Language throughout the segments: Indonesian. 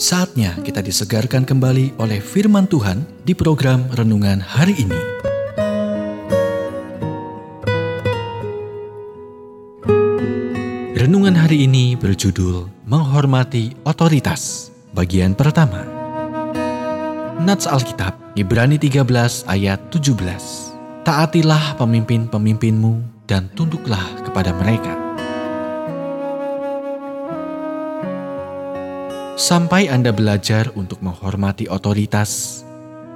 Saatnya kita disegarkan kembali oleh firman Tuhan di program renungan hari ini. Renungan hari ini berjudul Menghormati Otoritas, bagian pertama. Nats Alkitab, Ibrani 13 ayat 17. Taatilah pemimpin-pemimpinmu dan tunduklah kepada mereka. Sampai Anda belajar untuk menghormati otoritas,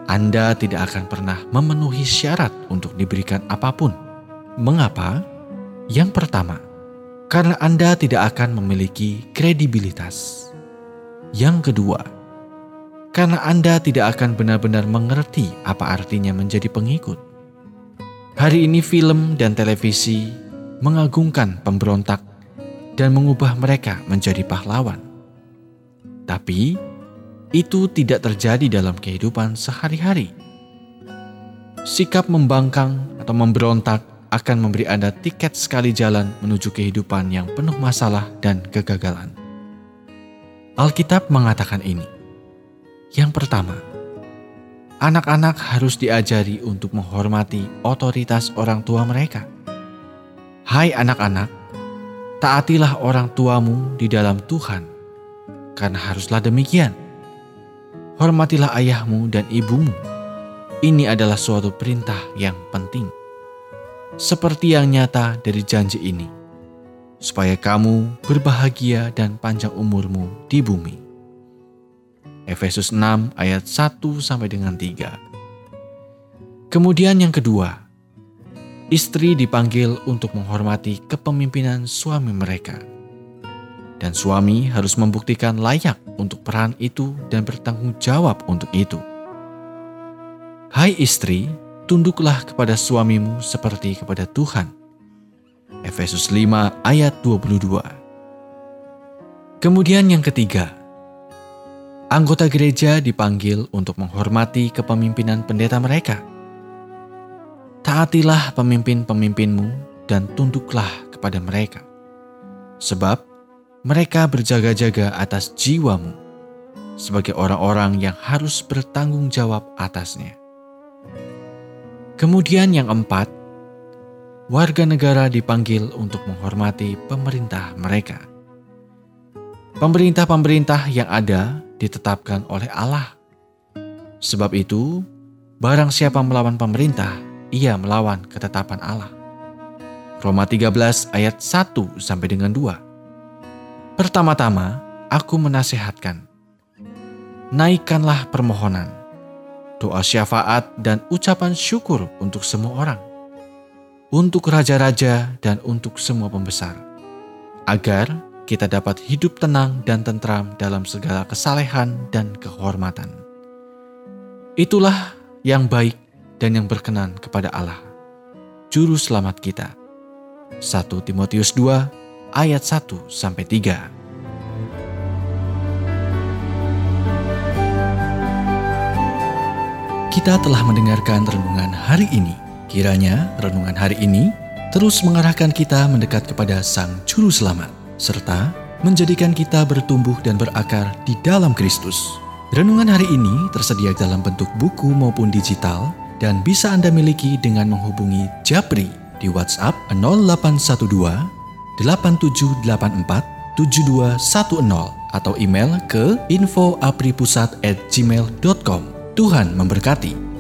Anda tidak akan pernah memenuhi syarat untuk diberikan apa pun. Mengapa? Yang pertama, karena Anda tidak akan memiliki kredibilitas. Yang kedua, karena Anda tidak akan benar-benar mengerti apa artinya menjadi pengikut. Hari ini, film dan televisi mengagungkan pemberontak dan mengubah mereka menjadi pahlawan. Tapi itu tidak terjadi dalam kehidupan sehari-hari. Sikap membangkang atau memberontak akan memberi Anda tiket sekali jalan menuju kehidupan yang penuh masalah dan kegagalan. Alkitab mengatakan ini. Yang pertama, anak-anak harus diajari untuk menghormati otoritas orang tua mereka. Hai anak-anak, taatilah orang tuamu di dalam Tuhan karena haruslah demikian. Hormatilah ayahmu dan ibumu. Ini adalah suatu perintah yang penting. Seperti yang nyata dari janji ini, supaya kamu berbahagia dan panjang umurmu di bumi. Efesus 6 ayat 1 sampai dengan 3. Kemudian yang kedua, istri dipanggil untuk menghormati kepemimpinan suami mereka dan suami harus membuktikan layak untuk peran itu dan bertanggung jawab untuk itu. Hai istri, tunduklah kepada suamimu seperti kepada Tuhan. Efesus 5 ayat 22. Kemudian yang ketiga, anggota gereja dipanggil untuk menghormati kepemimpinan pendeta mereka. Taatilah pemimpin-pemimpinmu dan tunduklah kepada mereka. Sebab mereka berjaga-jaga atas jiwamu sebagai orang-orang yang harus bertanggung jawab atasnya. Kemudian yang empat, warga negara dipanggil untuk menghormati pemerintah mereka. Pemerintah-pemerintah yang ada ditetapkan oleh Allah. Sebab itu, barang siapa melawan pemerintah, ia melawan ketetapan Allah. Roma 13 ayat 1 sampai dengan 2. Pertama-tama, aku menasehatkan, naikkanlah permohonan, doa syafaat dan ucapan syukur untuk semua orang, untuk raja-raja dan untuk semua pembesar, agar kita dapat hidup tenang dan tentram dalam segala kesalehan dan kehormatan. Itulah yang baik dan yang berkenan kepada Allah, Juru Selamat kita. 1 Timotius 2 ayat 1 sampai 3. Kita telah mendengarkan renungan hari ini. Kiranya renungan hari ini terus mengarahkan kita mendekat kepada Sang Juru Selamat, serta menjadikan kita bertumbuh dan berakar di dalam Kristus. Renungan hari ini tersedia dalam bentuk buku maupun digital dan bisa Anda miliki dengan menghubungi Japri di WhatsApp 0812 8784 7210 atau email ke infoapripusat@gmail.com. Tuhan memberkati.